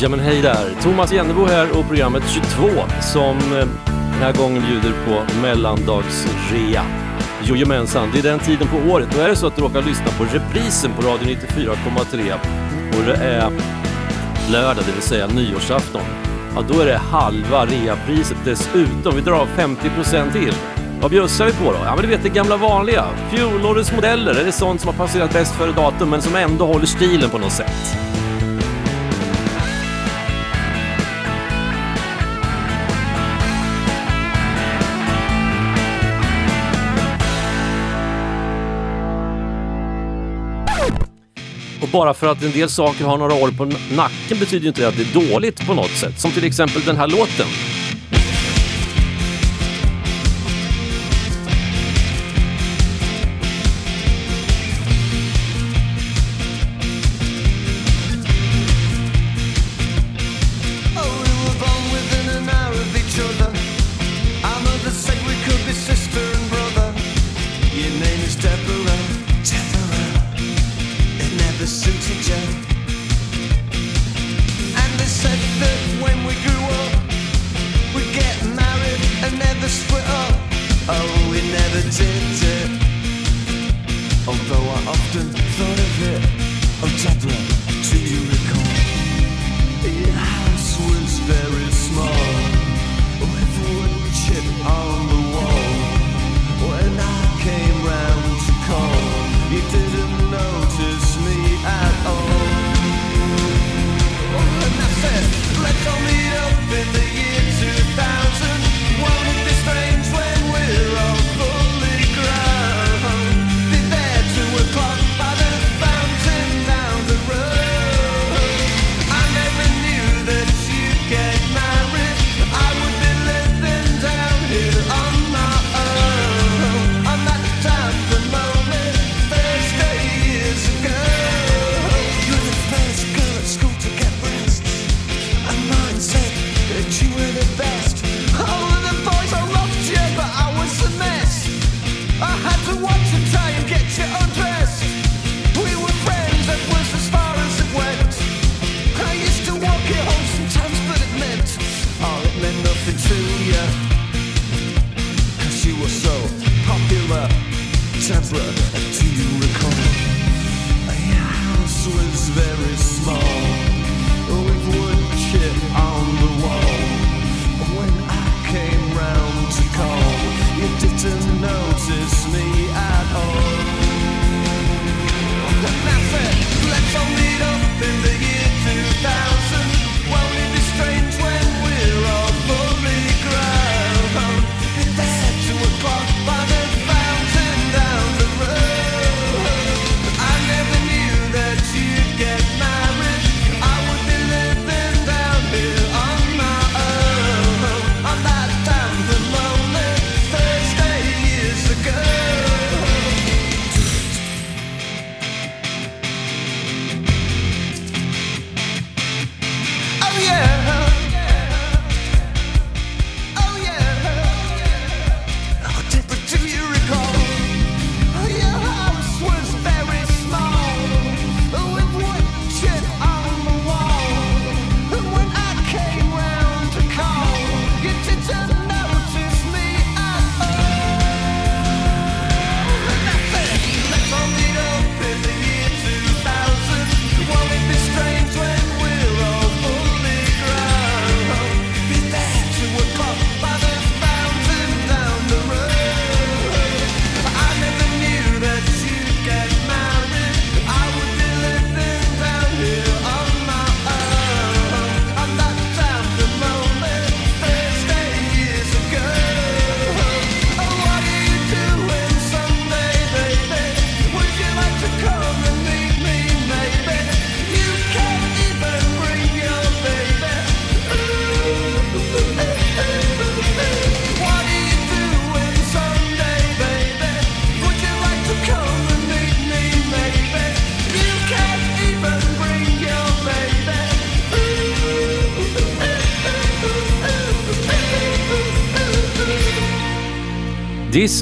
Ja men hej där! Thomas Jennebo här och programmet 22 som eh, den här gången bjuder på mellandagsrea. Jojomensan, det är den tiden på året. Då är det så att du råkar lyssna på reprisen på Radio 94,3 och det är lördag, det vill säga nyårsafton. Ja, då är det halva reapriset dessutom. Vi drar av 50% till. Vad bjussar vi på då? Ja, men du vet det gamla vanliga. Fjolårets modeller, är det sånt som har passerat bäst före datum men som ändå håller stilen på något sätt. Och bara för att en del saker har några år på nacken betyder ju inte det att det är dåligt på något sätt. Som till exempel den här låten.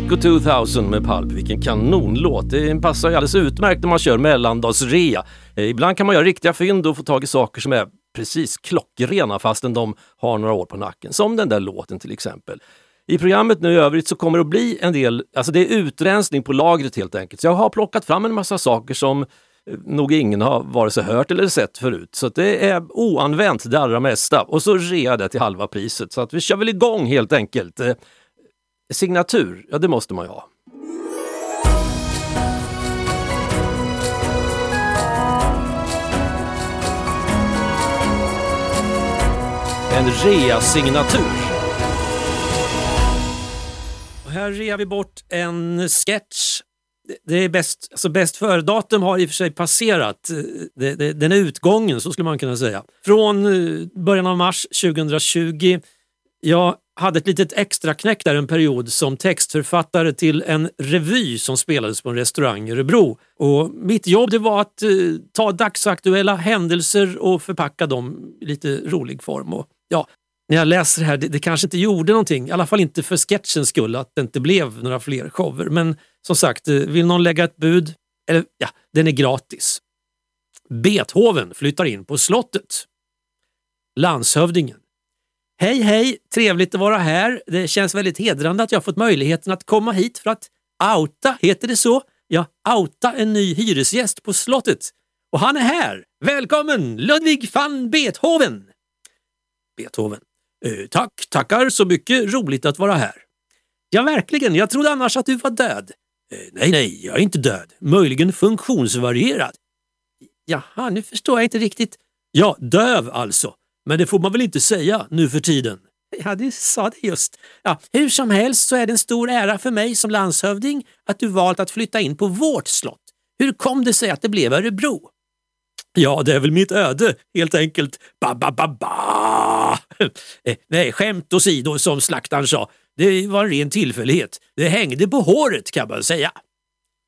Disco 2000 med Pulp, vilken kanonlåt. Det passar ju alldeles utmärkt när man kör mellandagsrea. Eh, ibland kan man göra riktiga fynd och få tag i saker som är precis klockrena fastän de har några år på nacken. Som den där låten till exempel. I programmet nu i övrigt så kommer det att bli en del, alltså det är utrensning på lagret helt enkelt. Så jag har plockat fram en massa saker som eh, nog ingen har vare sig hört eller sett förut. Så det är oanvänt det allra mesta och så rea det till halva priset. Så att vi kör väl igång helt enkelt. Eh, Signatur, ja det måste man ju ha. En rea-signatur. Och här rear vi bort en sketch. Det är bäst, alltså bäst före-datum har i och för sig passerat. Eh, det, det, den är utgången, så skulle man kunna säga. Från eh, början av mars 2020. Jag hade ett litet extra knäck där en period som textförfattare till en revy som spelades på en restaurang i Örebro. Och mitt jobb det var att eh, ta dagsaktuella händelser och förpacka dem i lite rolig form. Och, ja, när jag läser det här, det, det, kanske inte gjorde någonting, i alla fall inte för sketchens skull, att det inte blev några fler shower. Men som sagt, eh, vill någon lägga ett bud, eller ja, den är gratis. Beethoven flyttar in på slottet. Landshövdingen Hej hej! Trevligt att vara här. Det känns väldigt hedrande att jag fått möjligheten att komma hit för att outa, heter det så? Ja, outa en ny hyresgäst på slottet. Och han är här! Välkommen Ludwig van Beethoven! Beethoven. Eh, tack, tackar så mycket. Roligt att vara här. Ja, verkligen. Jag trodde annars att du var död. Eh, nej, nej, jag är inte död. Möjligen funktionsvarierad. Jaha, nu förstår jag inte riktigt. Ja, döv alltså. Men det får man väl inte säga nu för tiden? Ja, du sa det just. Ja, hur som helst så är det en stor ära för mig som landshövding att du valt att flytta in på vårt slott. Hur kom det sig att det blev Örebro? Ja, det är väl mitt öde, helt enkelt. Ba, ba, ba, ba. Eh, nej, skämt åsido som slaktaren sa. Det var en ren tillfällighet. Det hängde på håret kan man säga.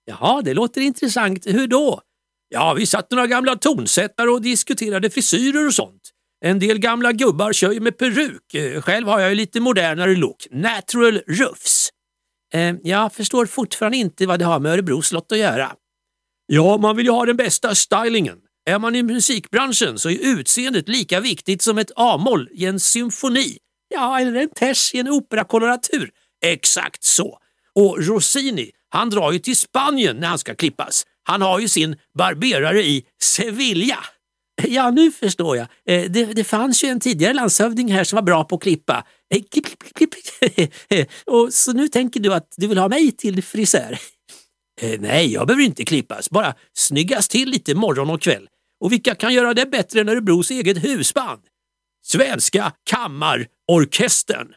Jaha, det låter intressant. Hur då? Ja, vi satt några gamla tonsättare och diskuterade frisyrer och sånt. En del gamla gubbar kör ju med peruk. Eh, själv har jag ju lite modernare look. Natural ruffs. Eh, jag förstår fortfarande inte vad det har med Örebro slott att göra. Ja, man vill ju ha den bästa stylingen. Är man i musikbranschen så är utseendet lika viktigt som ett A-moll i en symfoni. Ja, eller en ters i en operakoloratur. Exakt så. Och Rossini, han drar ju till Spanien när han ska klippas. Han har ju sin barberare i Sevilla. Ja, nu förstår jag. Eh, det, det fanns ju en tidigare landshövding här som var bra på att klippa. Eh, och så nu tänker du att du vill ha mig till frisör? Eh, nej, jag behöver inte klippas. Bara snyggas till lite morgon och kväll. Och vilka kan göra det bättre än Örebros eget husband? Svenska Kammarorkestern.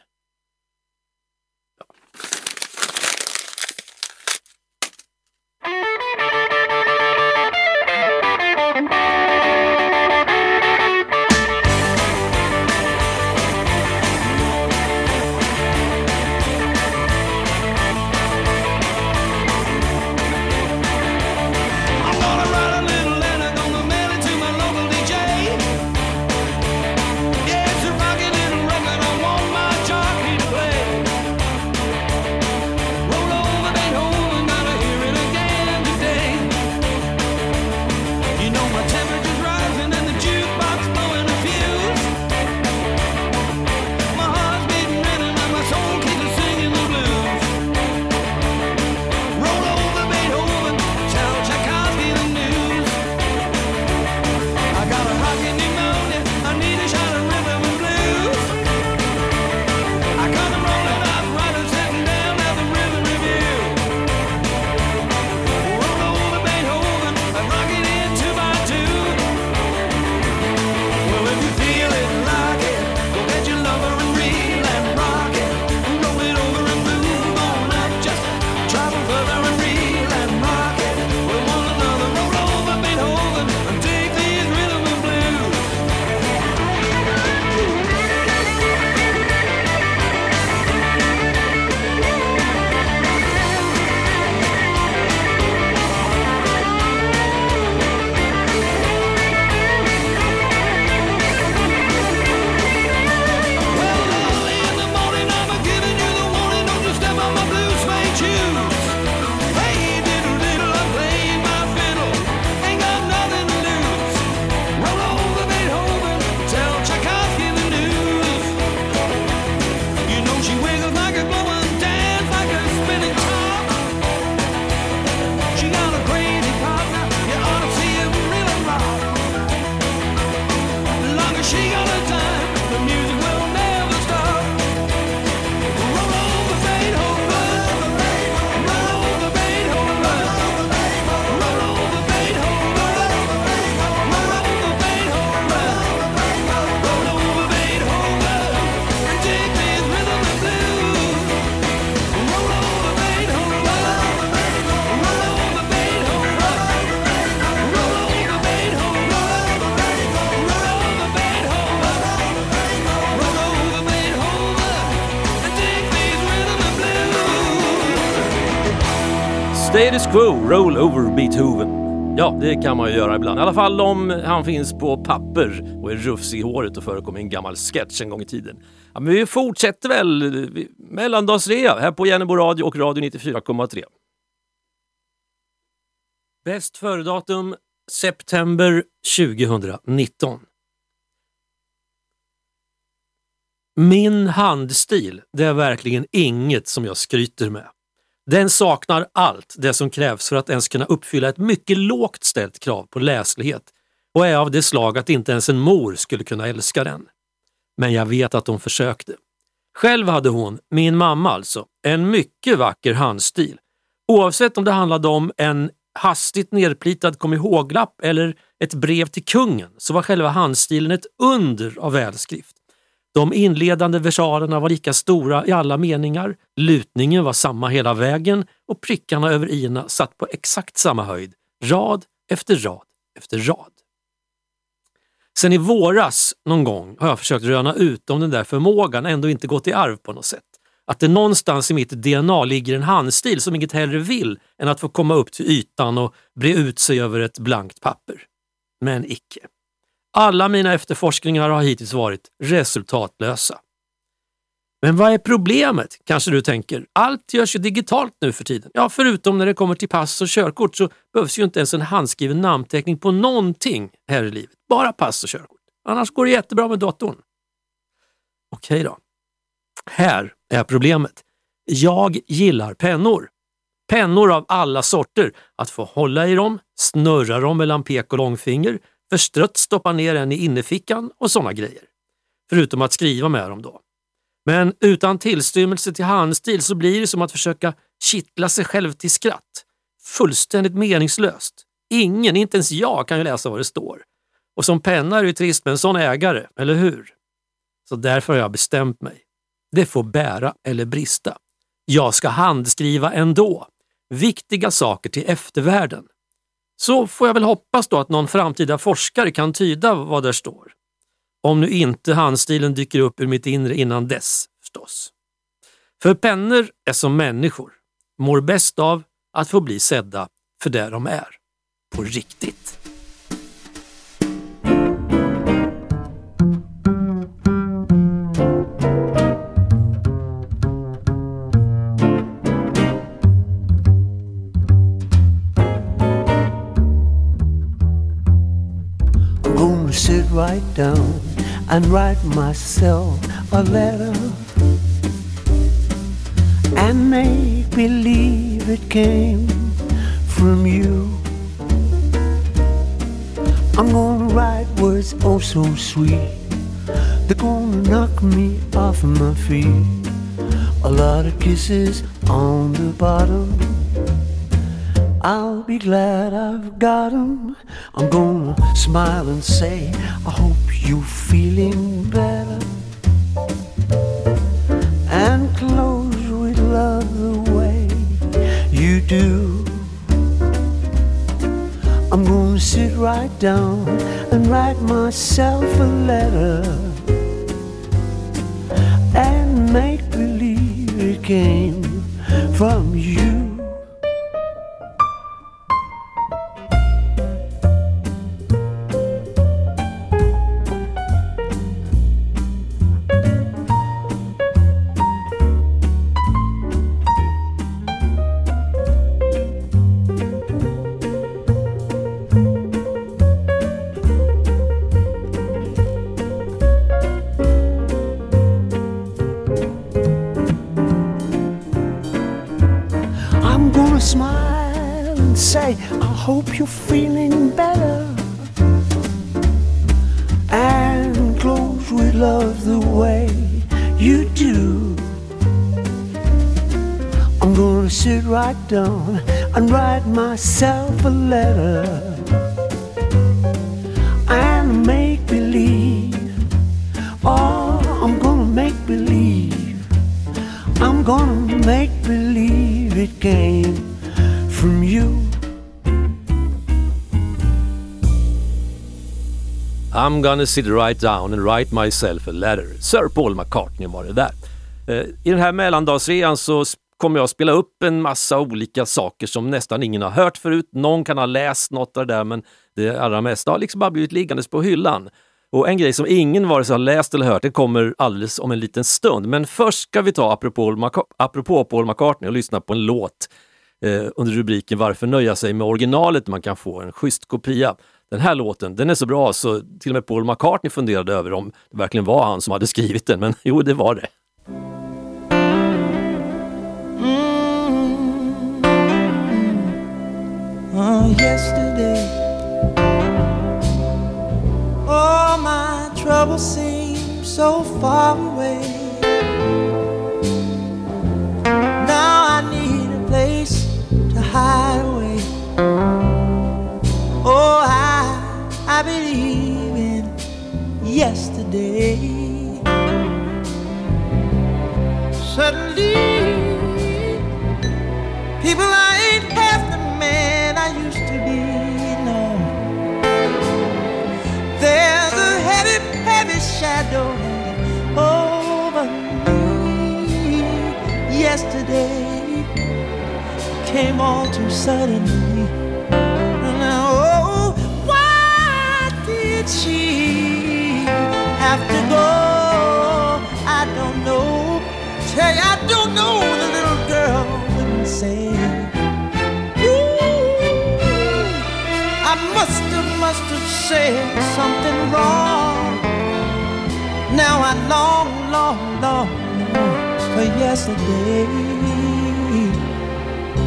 Status quo, roll over Beethoven. Ja, det kan man ju göra ibland. I alla fall om han finns på papper och är rufsig i håret och förekom i en gammal sketch en gång i tiden. Ja, men vi fortsätter väl mellandagsrea här på Jennebo Radio och Radio 94,3. Bäst före-datum september 2019. Min handstil, det är verkligen inget som jag skryter med. Den saknar allt det som krävs för att ens kunna uppfylla ett mycket lågt ställt krav på läslighet och är av det slag att inte ens en mor skulle kunna älska den. Men jag vet att hon försökte. Själv hade hon, min mamma alltså, en mycket vacker handstil. Oavsett om det handlade om en hastigt nerplitad kom ihåg-lapp eller ett brev till kungen så var själva handstilen ett under av välskrift. De inledande versalerna var lika stora i alla meningar, lutningen var samma hela vägen och prickarna över i satt på exakt samma höjd, rad efter rad efter rad. Sen i våras någon gång har jag försökt röna ut om den där förmågan ändå inte gått i arv på något sätt. Att det någonstans i mitt DNA ligger en handstil som inget hellre vill än att få komma upp till ytan och bre ut sig över ett blankt papper. Men icke. Alla mina efterforskningar har hittills varit resultatlösa. Men vad är problemet, kanske du tänker? Allt görs ju digitalt nu för tiden. Ja, förutom när det kommer till pass och körkort så behövs ju inte ens en handskriven namnteckning på någonting här i livet. Bara pass och körkort. Annars går det jättebra med datorn. Okej då. Här är problemet. Jag gillar pennor. Pennor av alla sorter. Att få hålla i dem, snurra dem mellan pek och långfinger, förstrött stoppa ner en i innerfickan och sådana grejer. Förutom att skriva med dem då. Men utan tillstymmelse till handstil så blir det som att försöka kittla sig själv till skratt. Fullständigt meningslöst. Ingen, inte ens jag, kan ju läsa vad det står. Och som penna är det ju trist med en sån ägare, eller hur? Så därför har jag bestämt mig. Det får bära eller brista. Jag ska handskriva ändå. Viktiga saker till eftervärlden. Så får jag väl hoppas då att någon framtida forskare kan tyda vad där står. Om nu inte handstilen dyker upp ur mitt inre innan dess förstås. För pennor är som människor, mår bäst av att få bli sedda för det de är. På riktigt. Down and write myself a letter and make believe it came from you. I'm gonna write words oh so sweet. They're gonna knock me off my feet. A lot of kisses on the bottom I'll be glad I've got 'em. I'm gonna smile and say, I hope you're feeling better. And close with love the way you do. I'm gonna sit right down and write myself a letter and make believe it came from you. Gonna sit right down and write myself a letter. Sir Paul McCartney var det där. Eh, I den här mellandagsrean så kommer jag spela upp en massa olika saker som nästan ingen har hört förut. Någon kan ha läst något av det där men det allra mesta har liksom bara blivit liggandes på hyllan. Och en grej som ingen vare sig har läst eller hört, det kommer alldeles om en liten stund. Men först ska vi ta, apropå, apropå Paul McCartney, och lyssna på en låt eh, under rubriken Varför nöja sig med originalet? Man kan få en schysst kopia. Den här låten, den är så bra så till och med Paul McCartney funderade över om det verkligen var han som hade skrivit den, men jo, det var det. Mm. Oh, yesterday All my troubles seem so far away yesterday. Suddenly, people I ain't half the man I used to be. No, there's a heavy, heavy shadow over me. Yesterday came all too suddenly. Now, oh, why did she have to go? I don't know. Tell you, I don't know. The little girl wouldn't say. Ooh, I must have, must have said something wrong. Now I long, long, long, long for yesterday.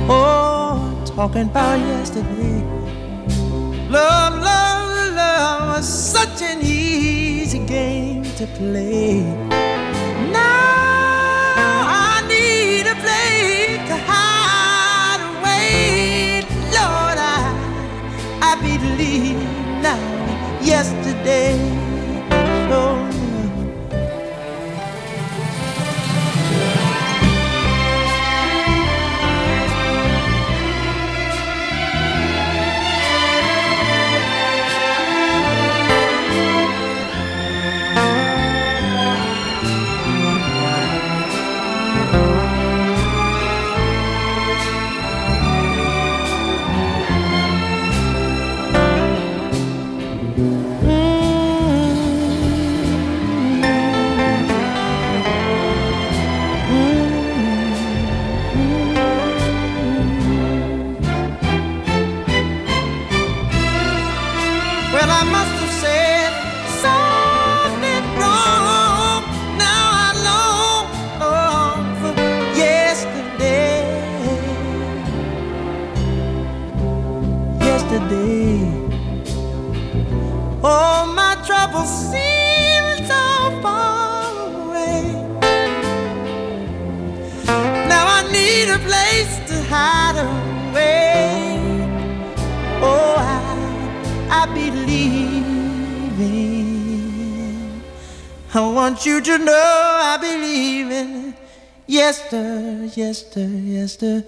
Oh, talking about yesterday. Love, love love was such an game to play. Now I need a place to hide away. Lord, I, I believe now yesterday. Want you to know I believe in yester, yester, yesterday.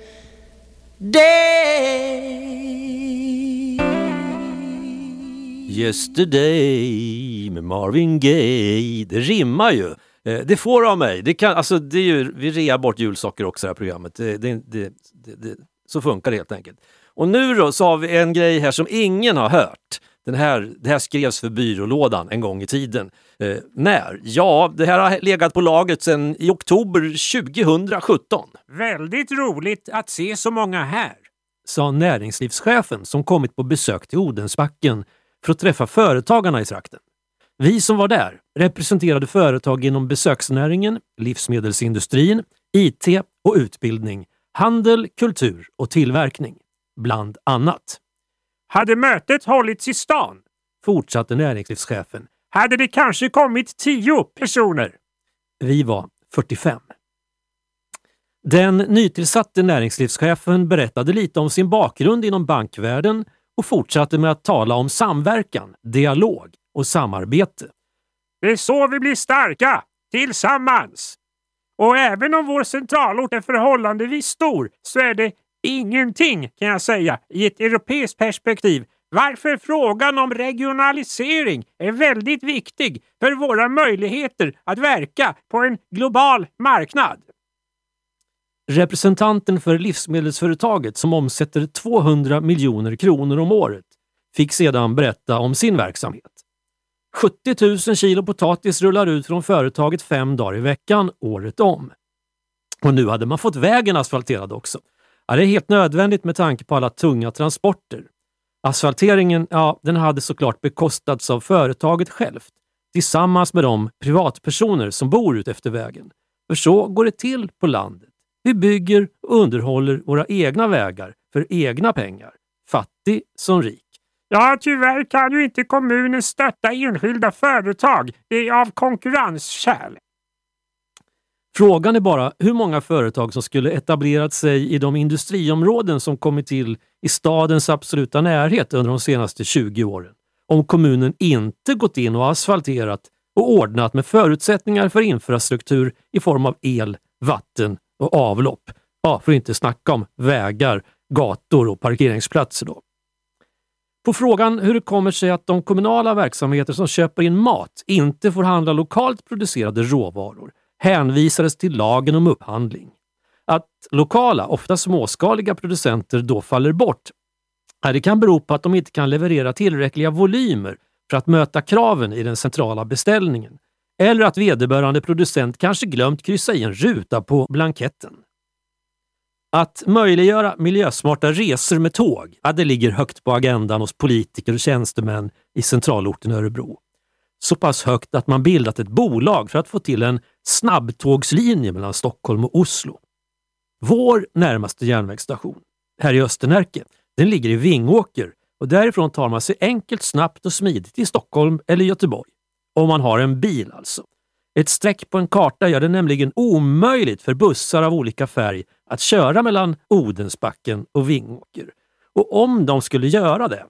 Yesterday med Marvin Gaye. Det rimmar ju. Eh, det får av mig. Det kan, alltså, det är ju, vi rear bort julsocker också i det här programmet. Det, det, det, så funkar det helt enkelt. Och nu då så har vi en grej här som ingen har hört. Den här, det här skrevs för byrålådan en gång i tiden. Eh, när? Ja, det här har legat på laget sedan i oktober 2017. Väldigt roligt att se så många här, sa näringslivschefen som kommit på besök till Odensbacken för att träffa företagarna i trakten. Vi som var där representerade företag inom besöksnäringen, livsmedelsindustrin, IT och utbildning, handel, kultur och tillverkning, bland annat. Hade mötet hållits i stan, fortsatte näringslivschefen, hade det kanske kommit tio personer. Vi var 45. Den nytillsatte näringslivschefen berättade lite om sin bakgrund inom bankvärlden och fortsatte med att tala om samverkan, dialog och samarbete. Det är så vi blir starka, tillsammans! Och även om vår centralort är förhållandevis stor så är det ingenting kan jag säga i ett europeiskt perspektiv varför frågan om regionalisering är väldigt viktig för våra möjligheter att verka på en global marknad. Representanten för livsmedelsföretaget som omsätter 200 miljoner kronor om året fick sedan berätta om sin verksamhet. 70 000 kilo potatis rullar ut från företaget fem dagar i veckan, året om. Och nu hade man fått vägen asfalterad också. Ja, det är helt nödvändigt med tanke på alla tunga transporter. Asfalteringen, ja, den hade såklart bekostats av företaget självt tillsammans med de privatpersoner som bor ut efter vägen. För så går det till på landet. Vi bygger och underhåller våra egna vägar för egna pengar. Fattig som rik. Ja, tyvärr kan ju inte kommunen stötta enskilda företag. Det är av konkurrensskäl. Frågan är bara hur många företag som skulle etablerat sig i de industriområden som kommit till i stadens absoluta närhet under de senaste 20 åren. Om kommunen inte gått in och asfalterat och ordnat med förutsättningar för infrastruktur i form av el, vatten och avlopp. Ja, för att inte snacka om vägar, gator och parkeringsplatser. Då. På frågan hur det kommer sig att de kommunala verksamheter som köper in mat inte får handla lokalt producerade råvaror hänvisades till lagen om upphandling. Att lokala, ofta småskaliga producenter då faller bort det kan bero på att de inte kan leverera tillräckliga volymer för att möta kraven i den centrala beställningen. Eller att vederbörande producent kanske glömt kryssa i en ruta på blanketten. Att möjliggöra miljösmarta resor med tåg, ja, det ligger högt på agendan hos politiker och tjänstemän i centralorten Örebro. Så pass högt att man bildat ett bolag för att få till en snabbtågslinje mellan Stockholm och Oslo. Vår närmaste järnvägsstation, här i Östernärke, den ligger i Vingåker och därifrån tar man sig enkelt, snabbt och smidigt till Stockholm eller Göteborg. Om man har en bil alltså. Ett streck på en karta gör det nämligen omöjligt för bussar av olika färg att köra mellan Odensbacken och Vingåker. Och om de skulle göra det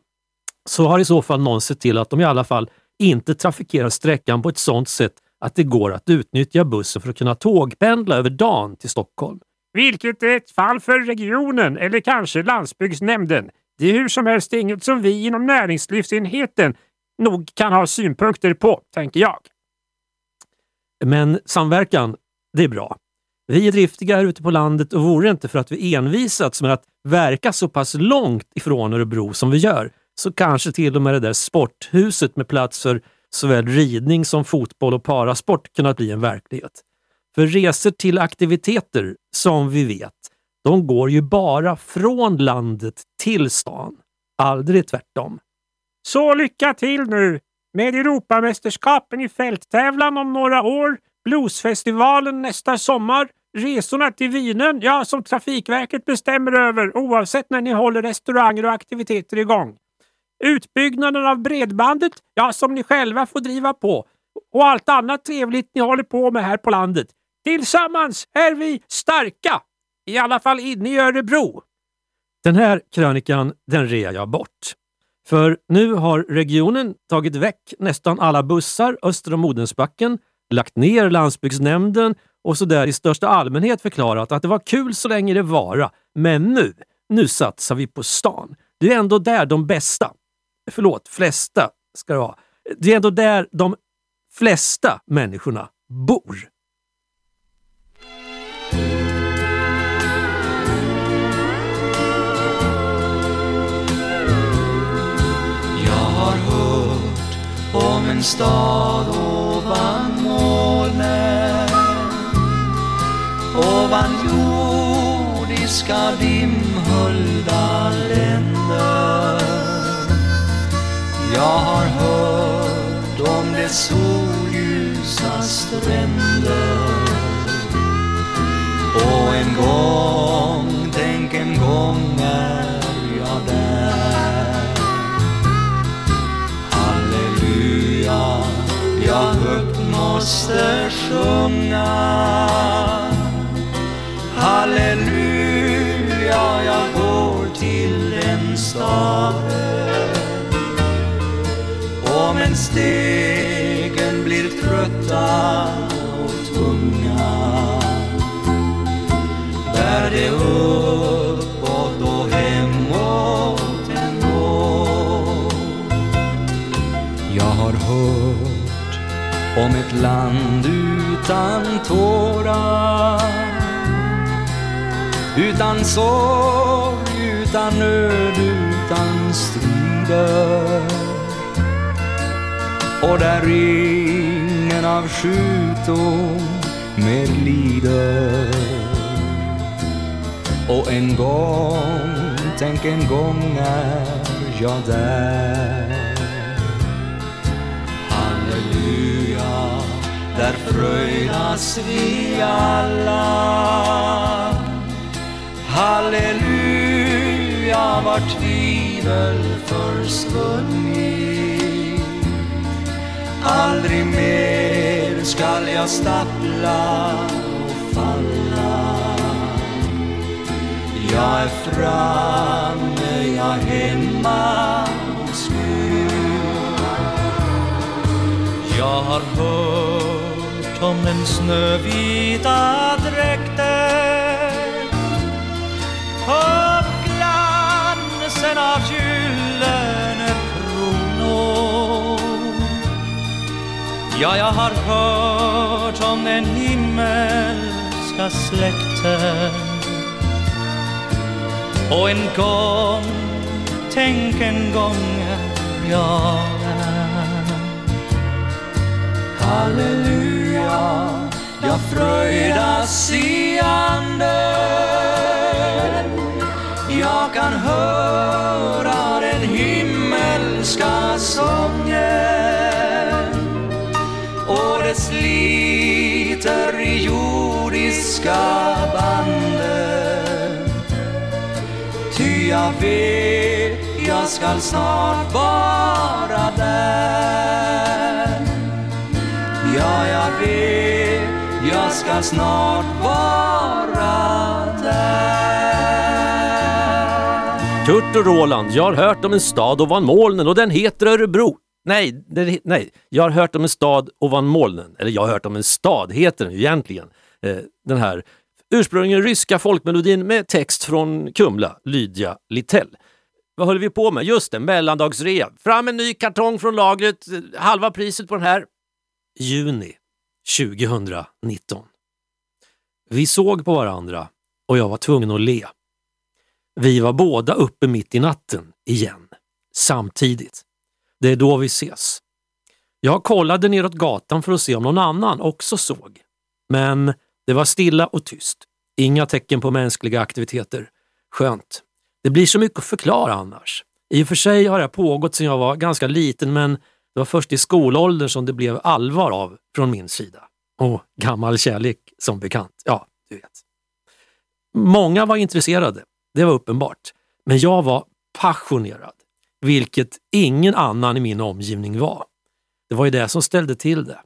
så har i så fall någon sett till att de i alla fall inte trafikerar sträckan på ett sådant sätt att det går att utnyttja bussen för att kunna tågpendla över dagen till Stockholm. Vilket är ett fall för regionen eller kanske landsbygdsnämnden. Det är hur som helst inget som vi inom näringslivsenheten nog kan ha synpunkter på, tänker jag. Men samverkan, det är bra. Vi är driftiga här ute på landet och vore det inte för att vi envisats med att verka så pass långt ifrån Örebro som vi gör, så kanske till och med det där sporthuset med plats för såväl ridning som fotboll och parasport kunnat bli en verklighet. För resor till aktiviteter, som vi vet, de går ju bara från landet till stan. Aldrig tvärtom. Så lycka till nu med Europamästerskapen i fälttävlan om några år, Bluesfestivalen nästa sommar, resorna till Vinen, ja, som Trafikverket bestämmer över oavsett när ni håller restauranger och aktiviteter igång. Utbyggnaden av bredbandet, ja, som ni själva får driva på. Och allt annat trevligt ni håller på med här på landet. Tillsammans är vi starka! I alla fall inne i Örebro. Den här krönikan, den rear jag bort. För nu har regionen tagit väck nästan alla bussar öster om Odensbacken, lagt ner landsbygdsnämnden och sådär i största allmänhet förklarat att det var kul så länge det vara. Men nu, nu satsar vi på stan. Det är ändå där de bästa, förlåt, flesta ska det vara. Det är ändå där de flesta människorna bor. Jag har hört om en stad ovan molnen ovan jordiska dimhöljda länder jag har hört om dess solljusa stränder och en gång, tänk en gång är land utan tårar. Utan sorg, utan nöd, utan strider. Och där ingen av sjukdom mer lider och en gång, tänk en gång är jag där. Där fröjdas vi alla. Halleluja, var tvivel försvunnit Aldrig mer skall jag stappla och falla. Jag är framme, jag är hemma hos Gud. Jag har hört om den snövita dräkten och glansen av gyllene kronor. Ja, jag har hört om den himmelska släkten. Och en gång, tänk en gång jag är. Halleluja, jag fröjdas i anden. Jag kan höra den himmelska sången. Och det sliter i jordiska banden. Ty jag vet jag skall snart vara där. Jag ska snart vara där Kurt och Roland, jag har hört om en stad ovan molnen och den heter Örebro. Nej, det, nej, jag har hört om en stad ovan molnen. Eller jag har hört om en stad, heter den egentligen. Eh, den här ursprungligen ryska folkmelodin med text från Kumla, Lydia Littell. Vad höll vi på med? Just det, mellandagsrea. Fram en ny kartong från lagret, eh, halva priset på den här. Juni 2019. Vi såg på varandra och jag var tvungen att le. Vi var båda uppe mitt i natten igen, samtidigt. Det är då vi ses. Jag kollade neråt gatan för att se om någon annan också såg. Men det var stilla och tyst. Inga tecken på mänskliga aktiviteter. Skönt. Det blir så mycket att förklara annars. I och för sig har det pågått sedan jag var ganska liten men det var först i skolåldern som det blev allvar av från min sida. Och gammal kärlek som bekant. Ja, du vet. Många var intresserade, det var uppenbart. Men jag var passionerad, vilket ingen annan i min omgivning var. Det var ju det som ställde till det.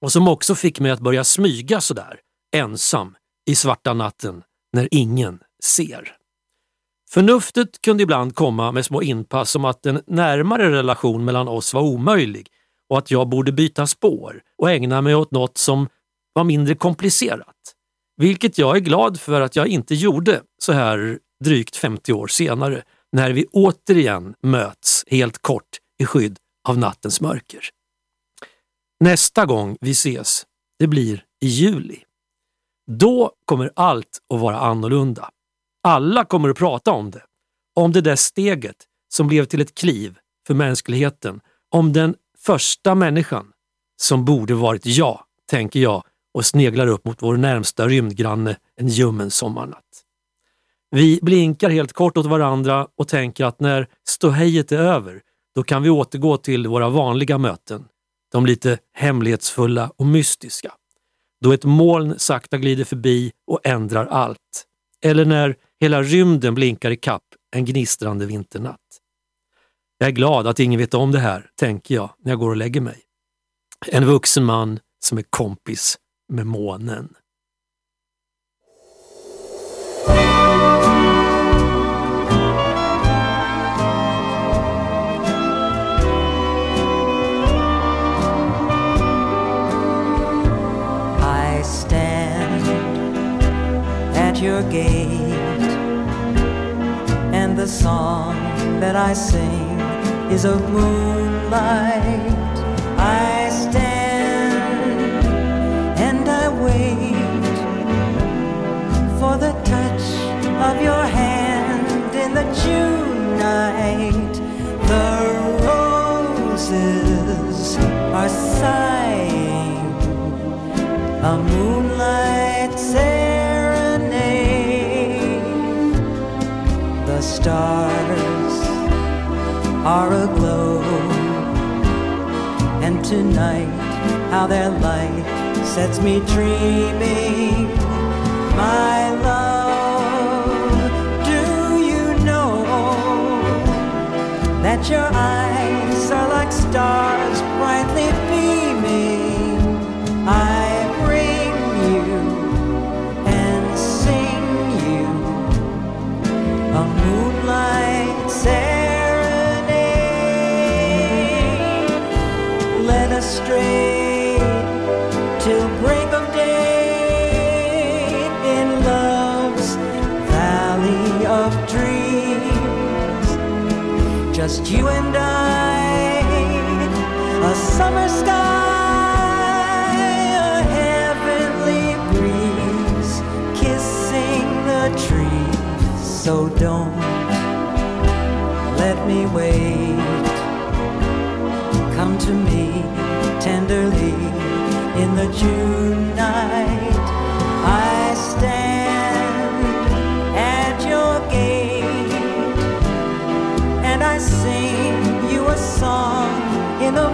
Och som också fick mig att börja smyga sådär, ensam, i svarta natten, när ingen ser. Förnuftet kunde ibland komma med små inpass som att en närmare relation mellan oss var omöjlig och att jag borde byta spår och ägna mig åt något som var mindre komplicerat. Vilket jag är glad för att jag inte gjorde så här drygt 50 år senare när vi återigen möts helt kort i skydd av nattens mörker. Nästa gång vi ses, det blir i juli. Då kommer allt att vara annorlunda. Alla kommer att prata om det. Om det där steget som blev till ett kliv för mänskligheten. Om den första människan som borde varit jag, tänker jag och sneglar upp mot vår närmsta rymdgranne en ljummen sommarnatt. Vi blinkar helt kort åt varandra och tänker att när ståhejet är över, då kan vi återgå till våra vanliga möten. De lite hemlighetsfulla och mystiska. Då ett moln sakta glider förbi och ändrar allt. Eller när hela rymden blinkar i kapp en gnistrande vinternatt. Jag är glad att ingen vet om det här, tänker jag när jag går och lägger mig. En vuxen man som är kompis med månen. Your gate, and the song that I sing is of moonlight. I stand and I wait for the touch of your hand in the June night. The roses are sighing a moonlight stars are aglow, and tonight, how their light sets me dreaming. My love, do you know that your eyes are like stars brightly Just you and I, a summer sky, a heavenly breeze, kissing the trees. So don't let me wait. Come to me tenderly in the June night. I stand at your gate and I sing you a song in the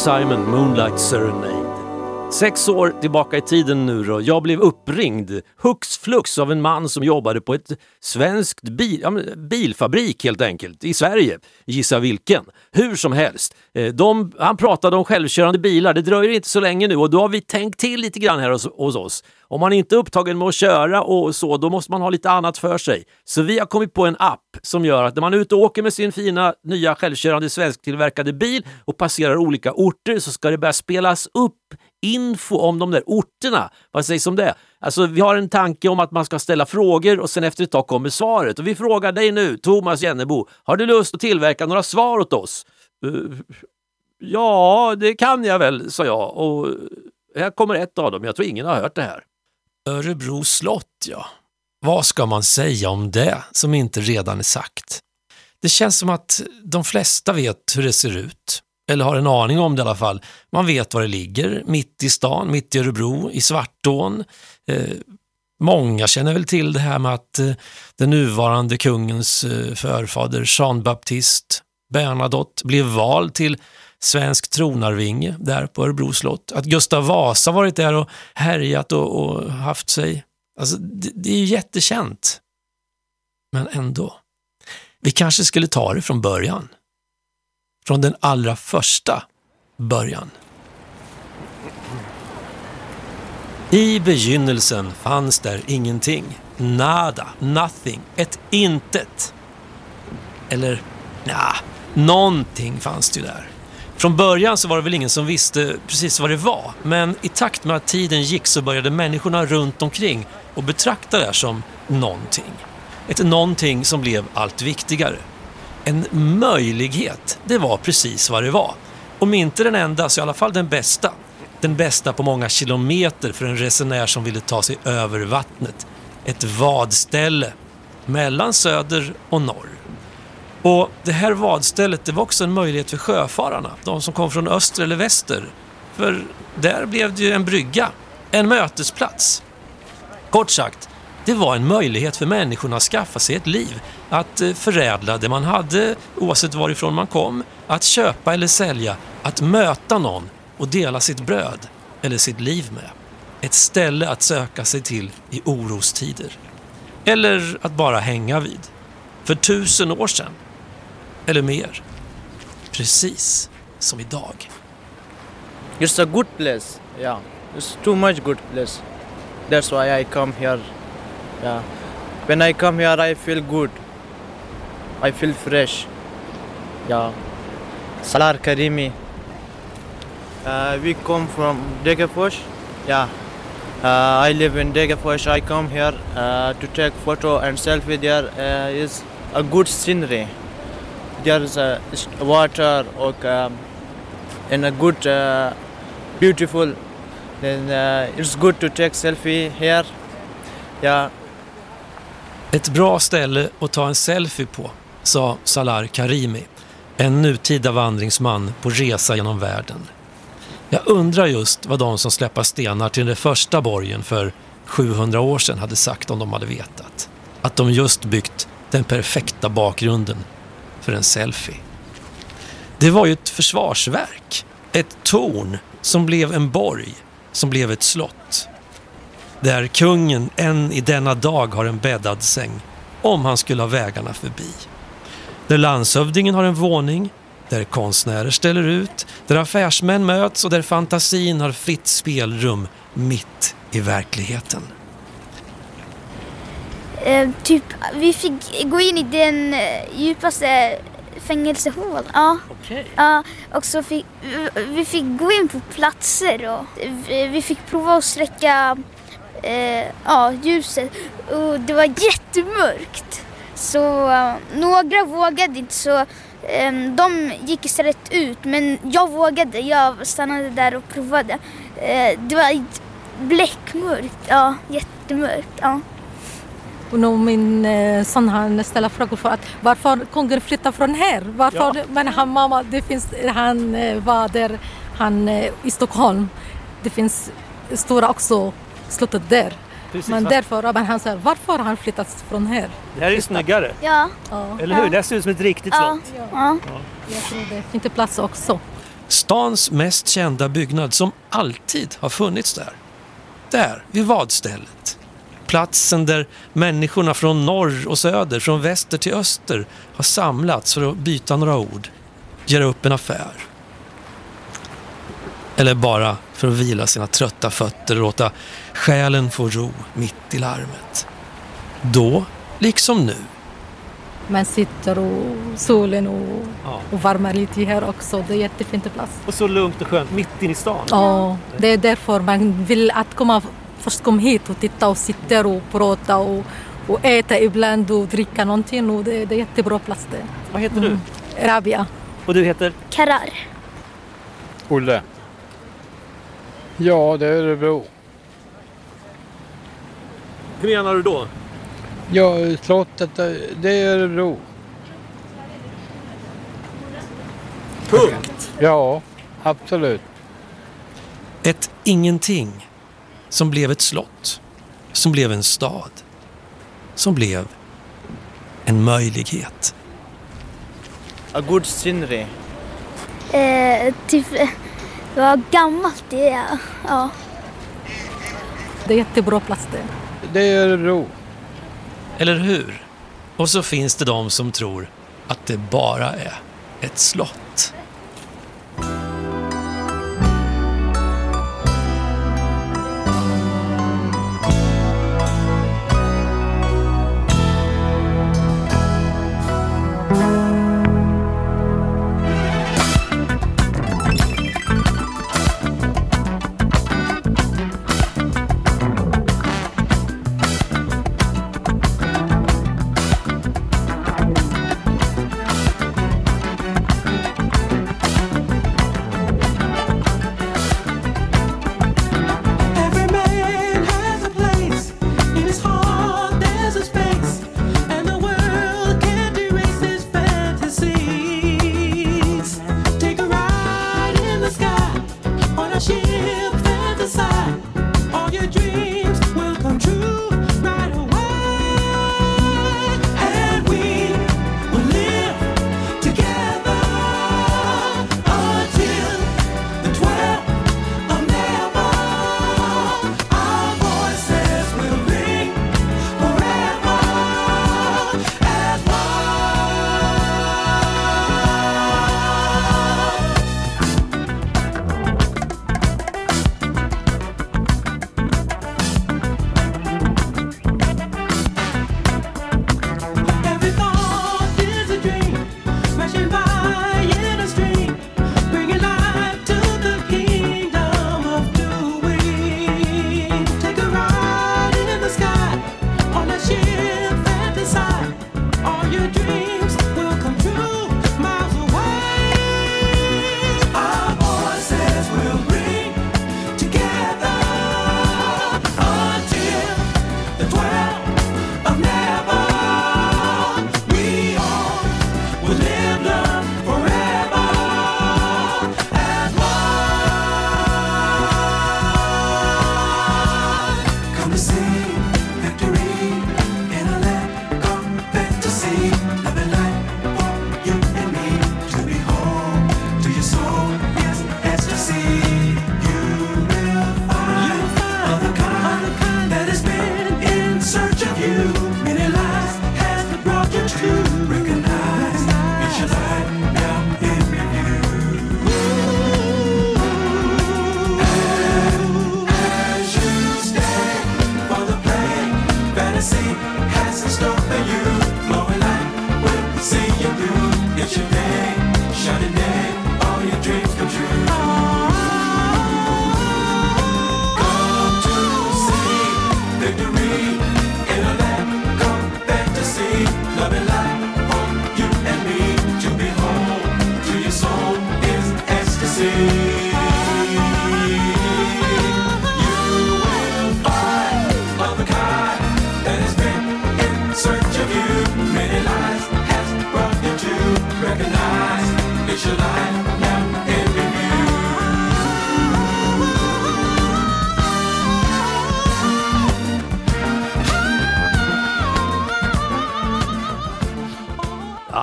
Simon, Moonlight Serenade. Sex år tillbaka i tiden nu då. Jag blev uppringd hux flux av en man som jobbade på ett svenskt bil, ja, bilfabrik helt enkelt i Sverige. Gissa vilken. Hur som helst. Eh, de, han pratade om självkörande bilar. Det dröjer inte så länge nu och då har vi tänkt till lite grann här hos, hos oss. Om man inte är upptagen med att köra och så, då måste man ha lite annat för sig. Så vi har kommit på en app som gör att när man är ute och åker med sin fina nya självkörande svensktillverkade bil och passerar olika orter så ska det börja spelas upp info om de där orterna. Vad sägs om det? Alltså, vi har en tanke om att man ska ställa frågor och sen efter ett tag kommer svaret. Och vi frågar dig nu, Thomas Jennebo, har du lust att tillverka några svar åt oss? Uh, ja, det kan jag väl, sa jag. Och här kommer ett av dem. Jag tror ingen har hört det här. Örebro slott, ja. Vad ska man säga om det som inte redan är sagt? Det känns som att de flesta vet hur det ser ut. Eller har en aning om det i alla fall. Man vet var det ligger, mitt i stan, mitt i Örebro, i Svartån. Eh, många känner väl till det här med att eh, den nuvarande kungens eh, förfader Jean Baptiste Bernadotte blev vald till svensk tronarvinge där på Örebro slott. Att Gustav Vasa varit där och härjat och, och haft sig. Alltså, det, det är ju jättekänt. Men ändå. Vi kanske skulle ta det från början. Från den allra första början. I begynnelsen fanns där ingenting. Nada, nothing, ett intet. Eller, nja, någonting fanns det ju där. Från början så var det väl ingen som visste precis vad det var, men i takt med att tiden gick så började människorna runt omkring och betrakta det här som någonting. Ett någonting som blev allt viktigare. En möjlighet, det var precis vad det var. Om inte den enda så i alla fall den bästa. Den bästa på många kilometer för en resenär som ville ta sig över vattnet. Ett vadställe mellan söder och norr. Och det här vadstället det var också en möjlighet för sjöfararna, de som kom från öster eller väster. För där blev det ju en brygga, en mötesplats. Kort sagt, det var en möjlighet för människorna att skaffa sig ett liv, att eh, förädla det man hade oavsett varifrån man kom, att köpa eller sälja, att möta någon och dela sitt bröd eller sitt liv med. Ett ställe att söka sig till i orostider. Eller att bara hänga vid. För tusen år sedan. Eller mer. Precis som idag. It's a good place. Yeah, it's too much good place. That's why I come here. Yeah, when I come here, I feel good. I feel fresh. Yeah, Salar Karimi. Uh, we come from Degerfors. Yeah, uh, I live in Degerfors. I come here uh, to take photo and selfie. There uh, is a good scenery. There is a water or um, and a good, uh, beautiful. Then uh, it's good to take selfie here. Yeah, Ett bra ställe att ta en selfie på, sa Salar Karimi, en nutida vandringsman på resa genom världen. Jag undrar just vad de som släpper stenar till den första borgen för 700 år sedan hade sagt om de hade vetat. Att de just byggt den perfekta bakgrunden för en selfie. Det var ju ett försvarsverk, ett torn som blev en borg, som blev ett slott. Där kungen än i denna dag har en bäddad säng, om han skulle ha vägarna förbi. Där landshövdingen har en våning, där konstnärer ställer ut, där affärsmän möts och där fantasin har fritt spelrum mitt i verkligheten. Eh, typ, vi fick gå in i den eh, djupaste fängelsehål. Ja. ja. Och så fick vi fick gå in på platser och vi, vi fick prova att släcka eh, ja, ljuset. Och det var jättemörkt. Så eh, några vågade inte så eh, de gick istället ut. Men jag vågade. Jag stannade där och provade. Eh, det var bläckmörkt. Ja, jättemörkt. Ja. Och nu min eh, son han ställer frågor för att varför kungen flyttar från här? Varför? Men han mamma, det finns, han eh, var där, han i Stockholm. Det finns stora också slottet där. men därför, men han säger varför har han flyttat från här? Det här är ju snyggare, Ja. Ja, eller hur? Det här ser ut som ett riktigt Ja. slott. ja. jag tror det finns inte plats också. Stans mest kända byggnad som alltid har funnits där. Där, vid vadstället. Platsen där människorna från norr och söder, från väster till öster har samlats för att byta några ord, göra upp en affär. Eller bara för att vila sina trötta fötter och låta själen få ro mitt i larmet. Då, liksom nu, Man sitter och solen och, Ja. och varmar lite här också. Det är jättefint plats. Och så lugnt och skönt, mitt inne i stan. Ja, det är därför man vill att komma, först komma hit och titta och sitta och prata och, och äta ibland och dricka någonting. Och det, det är jättebra plats det. Vad heter du? Rabia. Och du heter? Karar. Olle. Ja, det är Örebro. Hur menar du då? Ja, slottet, det är Örebro. Punkt. Ja, absolut. Ett ingenting som blev ett slott, som blev en stad, som blev en möjlighet. a good scenery. Eh, typ, var gammalt det. Ja. Det är jättebra plats det. Det är Örebro. Eller hur? Och så finns det de som tror att det bara är ett slott.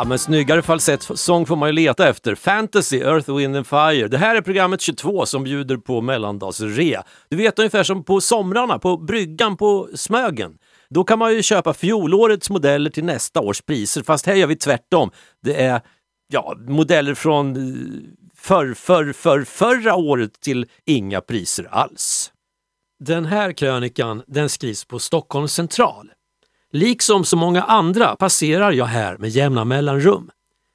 Men snyggare falsettsång får man ju leta efter. Fantasy, Earth, Wind and Fire. Det här är programmet 22 som bjuder på mellandagsrea. Du vet ungefär som på somrarna, på bryggan på Smögen. Då kan man ju köpa fjolårets modeller till nästa års priser, fast här gör vi tvärtom. Det är ja, modeller från eh, för, för, för, förra året till inga priser alls. Den här krönikan den skrivs på Stockholms central. Liksom så många andra passerar jag här med jämna mellanrum.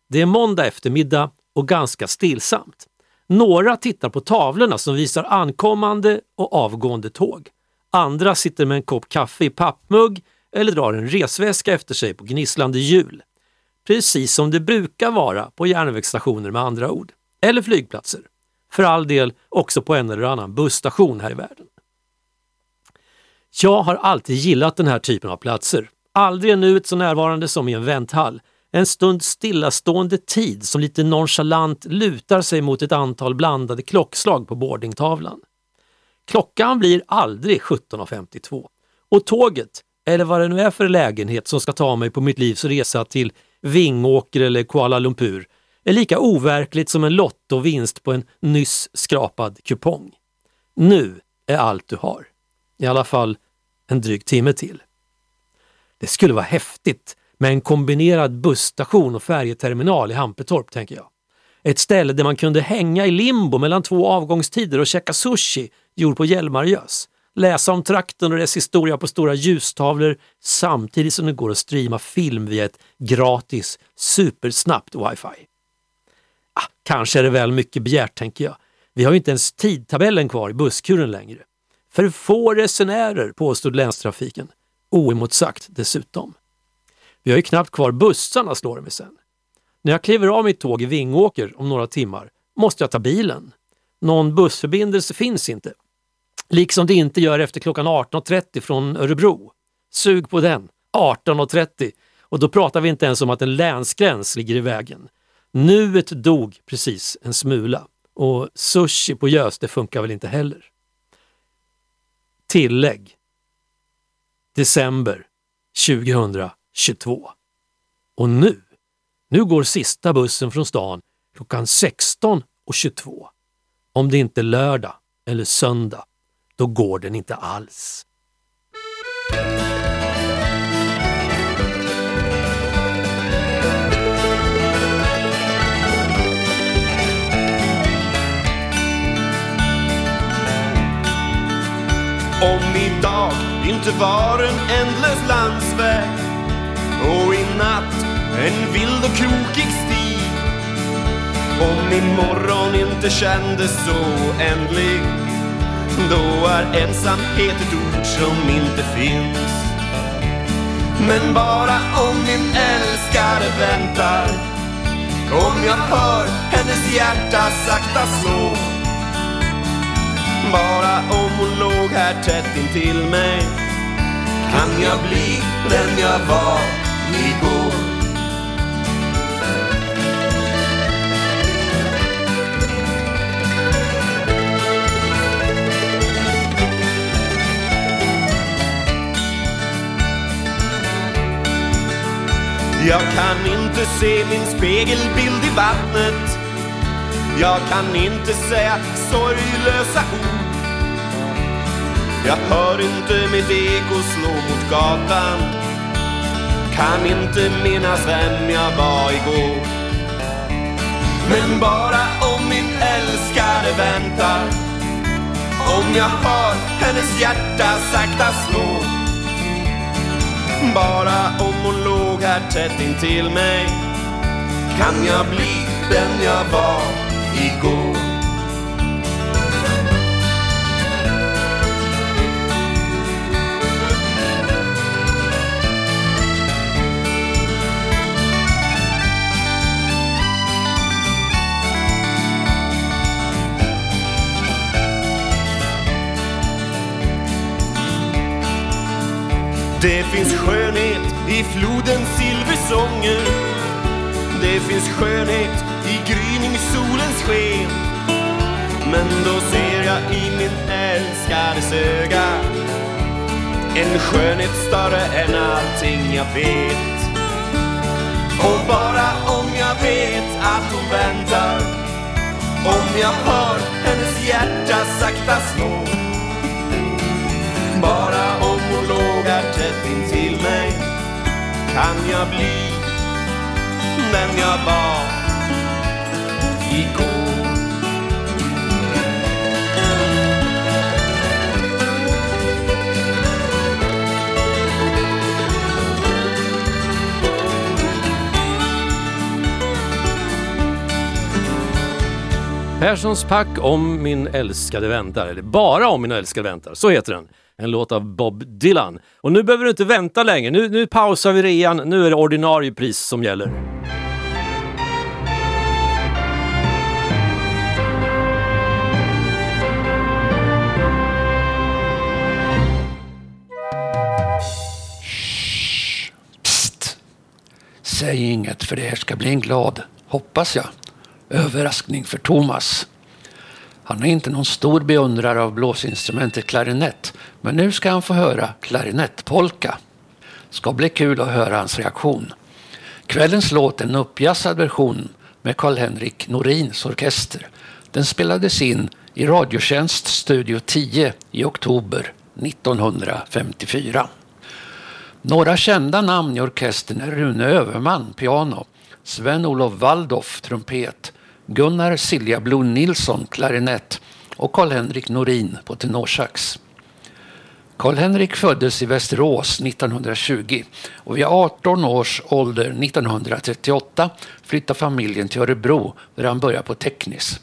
Det är måndag eftermiddag och ganska stillsamt. Några tittar på tavlorna som visar ankommande och avgående tåg. Andra sitter med en kopp kaffe i pappmugg eller drar en resväska efter sig på gnisslande hjul. Precis som det brukar vara på järnvägsstationer med andra ord. Eller flygplatser. För all del också på en eller annan busstation här i världen. Jag har alltid gillat den här typen av platser. Aldrig är nuet så närvarande som i en vänthall. En stund stillastående tid som lite nonchalant lutar sig mot ett antal blandade klockslag på boardingtavlan. Klockan blir aldrig 17.52 och tåget, eller vad det nu är för lägenhet som ska ta mig på mitt livs resa till Vingåker eller Kuala Lumpur, är lika overkligt som en lottovinst på en nyss skrapad kupong. Nu är allt du har. I alla fall en dryg timme till. Det skulle vara häftigt med en kombinerad busstation och färjeterminal i Hampetorp, tänker jag. Ett ställe där man kunde hänga i limbo mellan två avgångstider och käka sushi gjord på Hjälmargös. Läsa om trakten och dess historia på stora ljustavlor samtidigt som det går att streama film via ett gratis supersnabbt wifi. Ah, kanske är det väl mycket begärt, tänker jag. Vi har ju inte ens tidtabellen kvar i busskuren längre. För få resenärer, påstod länstrafiken. Oemotsagt dessutom. Vi har ju knappt kvar bussarna, slår det mig sen. När jag kliver av mitt tåg i Vingåker om några timmar måste jag ta bilen. Någon bussförbindelse finns inte. Liksom det inte gör efter klockan 18.30 från Örebro. Sug på den! 18.30 och då pratar vi inte ens om att en länsgräns ligger i vägen. Nuet dog precis en smula och sushi på gös det funkar väl inte heller. Tillägg. December 2022. Och nu, nu går sista bussen från stan klockan 16.22. Om det inte är lördag eller söndag, då går den inte alls. Om idag inte var en ändlös landsväg och i natt en vild och krokig stig. Om imorgon inte kändes så ändlig då är ensamhet ett ord som inte finns. Men bara om min älskare väntar Om jag hör hennes hjärta sakta slå. Bara om hon låg här tätt intill mig kan jag bli den jag var igår. Jag kan inte se min spegelbild i vattnet jag kan inte säga sorglösa ord. Jag hör inte mitt eko slå mot gatan. Kan inte minnas vem jag var igår. Men bara om min älskade väntar. Om jag hör hennes hjärta sakta slå bara om hon låg här tätt intill mig. Kan jag bli den jag var? Igår Det finns skönhet i flodens silversånger. Det finns skönhet i gryningssolens sken. Men då ser jag i min älskades öga En skönhet större än allting jag vet. Och bara om jag vet att hon väntar Om jag hör hennes hjärta sakta slå. Bara om hon lågar tätt intill mig Kan jag bli den jag var igår Perssons pack om min älskade väntar, eller bara om min älskade väntar, så heter den. En låt av Bob Dylan. Och nu behöver du inte vänta längre, nu, nu pausar vi rean, nu är det ordinarie pris som gäller. Säg inget för det här ska bli en glad, hoppas jag, överraskning för Thomas. Han är inte någon stor beundrare av blåsinstrumentet klarinett, men nu ska han få höra klarinettpolka. Ska bli kul att höra hans reaktion. Kvällens låt är en uppjassad version med Karl-Henrik Norins orkester. Den spelades in i Radiotjänst Studio 10 i oktober 1954. Några kända namn i orkestern är Rune Överman, piano, Sven-Olof Waldorf, trumpet, Gunnar Siljablom Nilsson, klarinett och Karl-Henrik Norin på tenorsax. Karl-Henrik föddes i Västerås 1920 och vid 18 års ålder 1938 flyttade familjen till Örebro där han började på Teknis.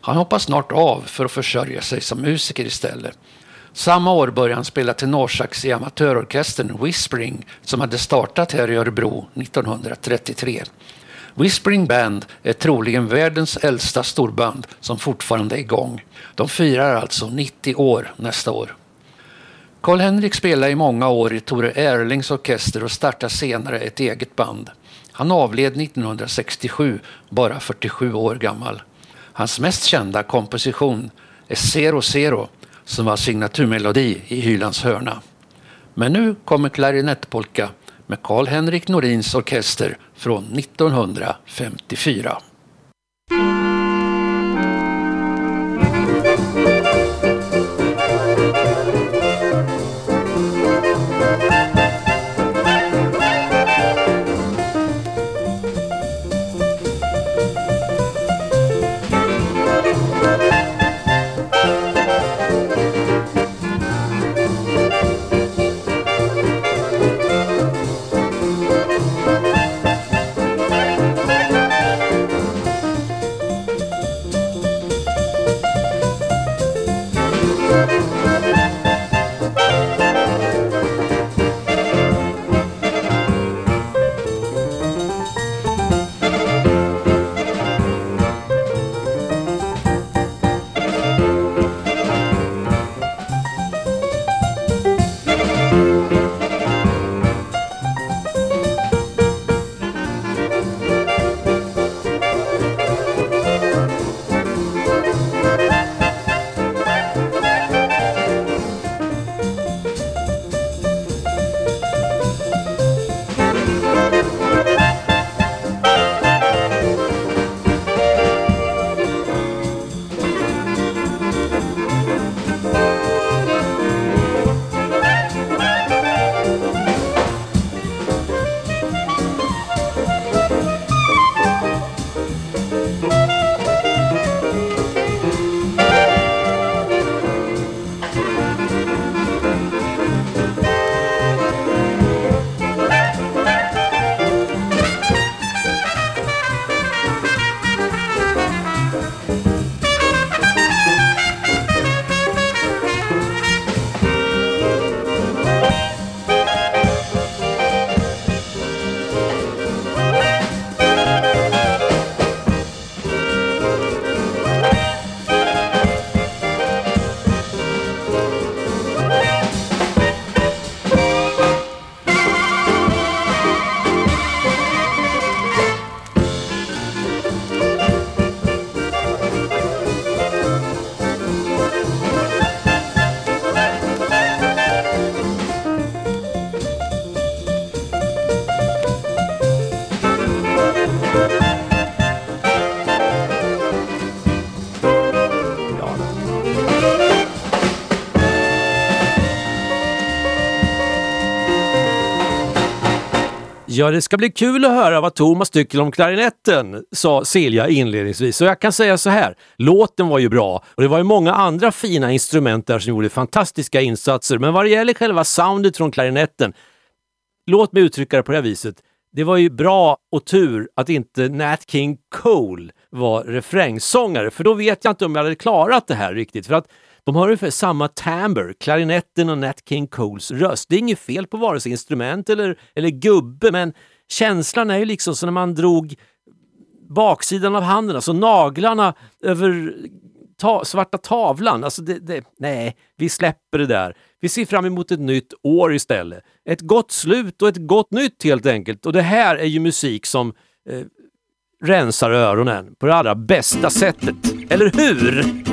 Han hoppar snart av för att försörja sig som musiker istället. Samma år började han spela tenorsax i amatörorkestern Whispering som hade startat här i Örebro 1933. Whispering Band är troligen världens äldsta storband som fortfarande är igång. De firar alltså 90 år nästa år. Karl-Henrik spelade i många år i Tore Erlings orkester och startade senare ett eget band. Han avled 1967, bara 47 år gammal. Hans mest kända komposition är Zero Zero som var signaturmelodi i Hylands hörna. Men nu kommer klarinettpolka med Carl Henrik Norins orkester från 1954. Ja, det ska bli kul att höra vad Thomas tycker om klarinetten, sa Silja inledningsvis. Och jag kan säga så här, låten var ju bra och det var ju många andra fina instrument där som gjorde fantastiska insatser. Men vad det gäller själva soundet från klarinetten, låt mig uttrycka det på det här viset. Det var ju bra och tur att inte Nat King Cole var refrängsångare, för då vet jag inte om jag hade klarat det här riktigt. För att de har ungefär samma timbre, klarinetten och Nat King Coles röst. Det är inget fel på vare sig instrument eller, eller gubbe, men känslan är ju liksom som när man drog baksidan av handen, alltså naglarna över ta svarta tavlan. Alltså det, det, nej, vi släpper det där. Vi ser fram emot ett nytt år istället. Ett gott slut och ett gott nytt helt enkelt. Och det här är ju musik som eh, rensar öronen på det allra bästa sättet. Eller hur?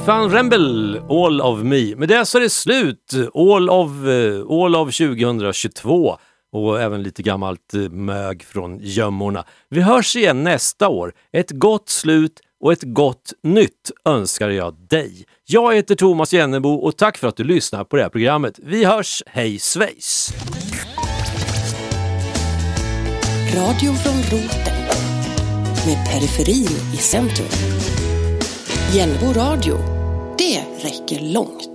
Stefan Rembel, All of Me. Med det så är det slut. All of, eh, all of 2022 och även lite gammalt eh, mög från gömmorna. Vi hörs igen nästa år. Ett gott slut och ett gott nytt önskar jag dig. Jag heter Thomas Jennebo och tack för att du lyssnar på det här programmet. Vi hörs, hej svejs! Radio från roten. Med periferin i centrum. Hjällbo radio. Det räcker långt.